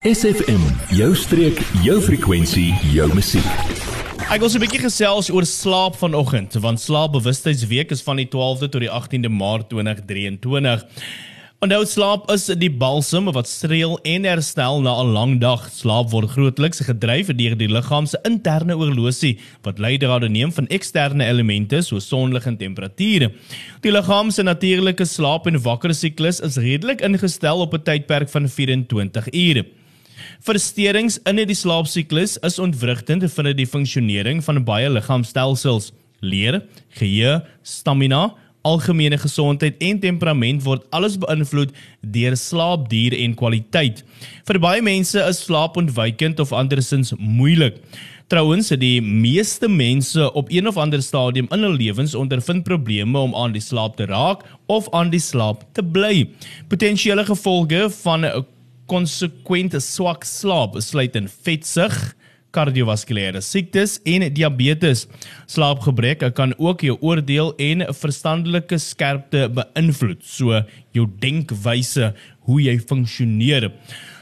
SFM, jou streek, jou frekwensie, jou musiek. Ek wil so 'n bietjie gesels oor slaap vanoggend, want slaapbewustheidsweek is van die 12de tot die 18de Maart 2023. Onthou slaap is die balsam wat streel en herstel na 'n lang dag. Slaap word grootliks gedryf deur die liggaam se interne oorlosie wat leidrade neem van eksterne elemente soos sonlig en temperature. Die liggaam se natuurlike slaap en wakker siklus is redelik ingestel op 'n tydperk van 24 ure. Versteurings in die slaapsiklus is ontwrigtend vir die funksionering van baie liggaamstelsels. Leer, geheue, stamina, algemene gesondheid en temperament word alles beïnvloed deur slaapduur en kwaliteit. Vir baie mense is slaap ontwykend of andersins moeilik. Trouwens, die meeste mense op een of ander stadium in hul lewens ondervind probleme om aan die slaap te raak of aan die slaap te bly. Potensiële gevolge van 'n konsekwente swak slaap sluit in vetsug, kardiovaskulêre siektes en diabetes. Slaapgebrek kan ook jou oordeel en verstandelike skerpte beïnvloed, so jou denkwyse, hoe jy funksioneer.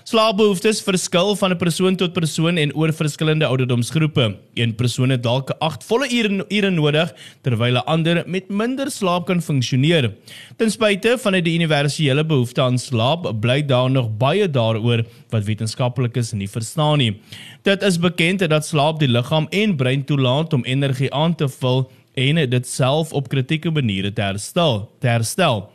Slaapbehoeftes verskil van 'n persoon tot persoon en oor verskillende ouderdomsgroepe. Een persoon het dalk 8 volle ure ure nodig terwyl 'n ander met minder slaap kan funksioneer. Ten spyte van die universele behoefte aan slaap, bly daar nog baie daaroor wat wetenskaplikes nie verstaan nie. Dit is bekend dat slaap die liggaam en brein toelaat om energie aan te vul en dit self op kritieke maniere te herstel. Te herstel.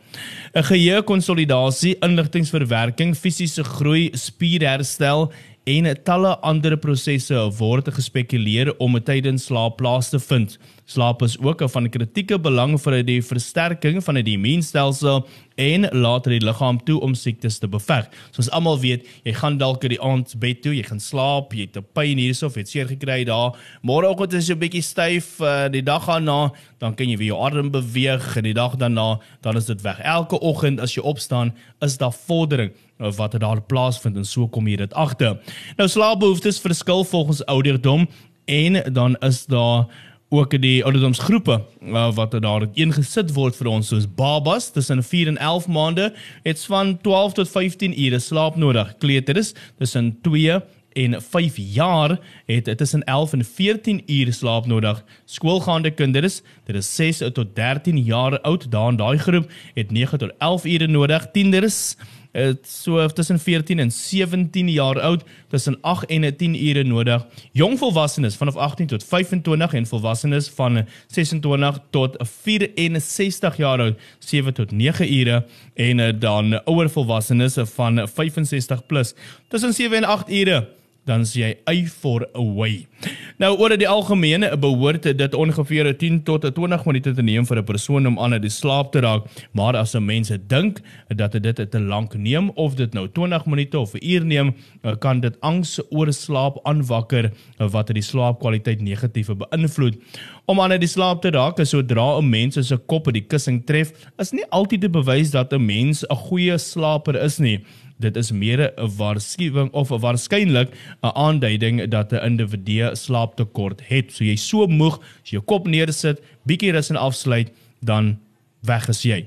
'n Geheue konsolidasie, inligtingverwerking, fisiese groei, spierherstel en talle ander prosesse word gespekuleer om tydens slaap plaas te vind. Slaap is ook van kritieke belang vir die versterking van die immuunstelsel en later die liggaam toe om siektes te beveg. Soos almal weet, jy gaan dalk in die aand bed toe, jy gaan slaap, jy het 'n pyn hierso of het seer gekry daar. Môreoggend is jy 'n bietjie styf, uh, die dag daarna, dan kan jy weer jou arm beweeg en die dag daarna, dan is dit weg. Elke oggend as jy opstaan, is daar vordering eh, wat daar plaasvind en so kom jy dit agter. Nou slaapbehoeftes verskil volgens ouderdom en dan is daar ook die ouderdomsgroepe uh, wat daar ingesit word vir ons soos babas tussen 4 en 11 maande het van 12 tot 15 ure slaap nodig. Kleuters tussen 2 en 5 jaar het tussen 11 en 14 ure slaap nodig. Skoolgaande kinders, dit is 6 tot 13 jaar oud, daar in daai groep het 9 tot 11 ure nodig. Tieners het so tussen 14 en 17 jaar oud tussen 8 en 10 ure nodig. Jong volwassenes vanaf 18 tot 25 en volwassenes van 26 tot 64 jaar oud 7 tot 9 ure en eh, dan ouer volwassenes van 65 plus tussen 7 en 8 ure dan sê jy a for away. Nou oor die algemene behoort dit ongeveer 10 tot 20 minute te neem vir 'n persoon om aan die slaap te raak, maar as 'n mens dink dat dit te lank neem of dit nou 20 minute of 'n uur neem, kan dit angs oor slaap aanwakker wat die slaapkwaliteit negatief beïnvloed. Om aan die slaap te raak, sodra 'n mens se kop op die kussing tref, is nie altyd 'n bewys dat 'n mens 'n goeie slaper is nie dit is meer 'n waarskuwing of 'n waarskynlik 'n aanduiding dat 'n individu slaaptekort het. So jy so moeg, as jy jou kop neersit, bietjie rus en afsluit, dan weg is jy.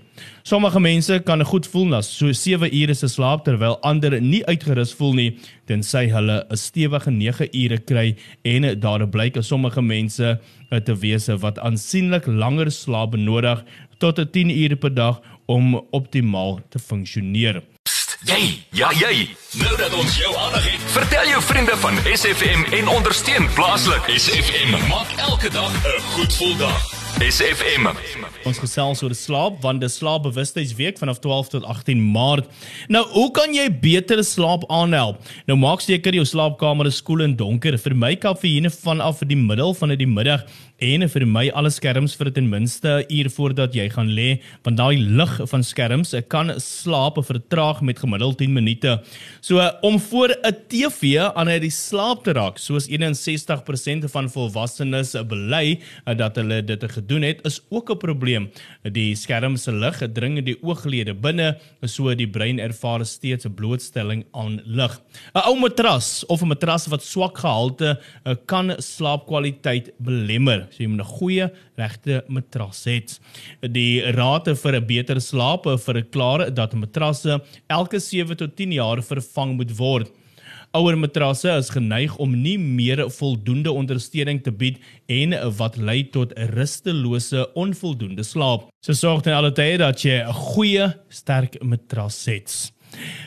Sommige mense kan goed voel na so 7 ure se slaap terwyl ander nie uitgerus voel nie tensy hulle 'n stewige 9 ure kry en daar blyk sommige mense te wees wat aansienlik langer slaap benodig tot 10 ure per dag om optimaal te funksioneer. Jy, ja jy. Nou dat ons jou aandag het, vertel jou vriende van SFM en ondersteun plaaslik. SFM maak elke dag 'n goed gevoel dag. SFM. Ons gesels oor slaap want dis slaapbewustheidsweek vanaf 12 tot 18 Maart. Nou, hoe kan jy beter slaap aanhelp? Nou maak seker jou slaapkamer is koel en donker. Vermy kafeïne vanaf die middel van die middag en vir my alle skerms vir ten minste 'n uur voordat jy gaan lê want daai lig van skerms kan slaap vertraag met gemiddeld 10 minute. So om voor 'n TV aan uit die slaap te raak, soos 61% van volwassenes bely dat hulle dit gedoen het, is ook 'n probleem. Die skerm se lig dring in die ooglede binne, so die brein ervaar steeds 'n blootstelling aan lig. 'n Ou matras of 'n matras wat swak gehalte kan slaapkwaliteit belemmer so jy moet 'n goeie regte matras hê. Die rate vir 'n beter slaap verklaar dat matrasse elke 7 tot 10 jaar vervang moet word. Ouer matrasse is geneig om nie meer voldoende ondersteuning te bied en wat lei tot rustelose onvoldoende slaap. So sorg dan altyd dat jy 'n goeie, sterk matras het.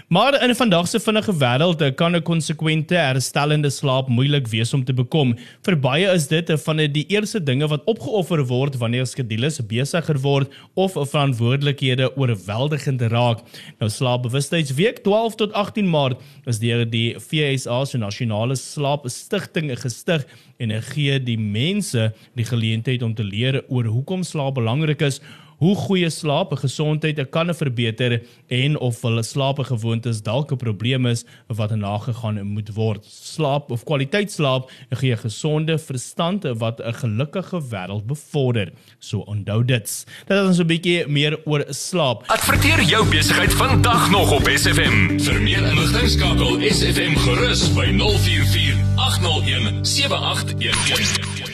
Maar in vandag se vinnige wêreld kan 'n konsekwente herstellende slaap moeilik wees om te bekom. Vir baie is dit een van die eerste dinge wat opgeoffer word wanneer skedules besigger word of verantwoordelikhede oorweldigend raak. Nou slaapbewustheidsweek 12 tot 18 Maart is deur die FSA se nasionale slaapstigting gestig en gee die mense die geleentheid om te leer oor hoekom slaap belangrik is hoe goeie slaap 'n gesondheid kan verbeter en of hulle slaapgewoontes dalk 'n probleem is wat nagegaan moet word. Slaap of kwaliteit slaap gee 'n gesonde verstand wat 'n gelukkige wêreld bevorder. So onthou dit. Dit is ons 'n bietjie meer oor slaap. Adverteer jou besigheid vandag nog op SFM. Vir meer inligting skakel SFM gerus by 044 801 7811.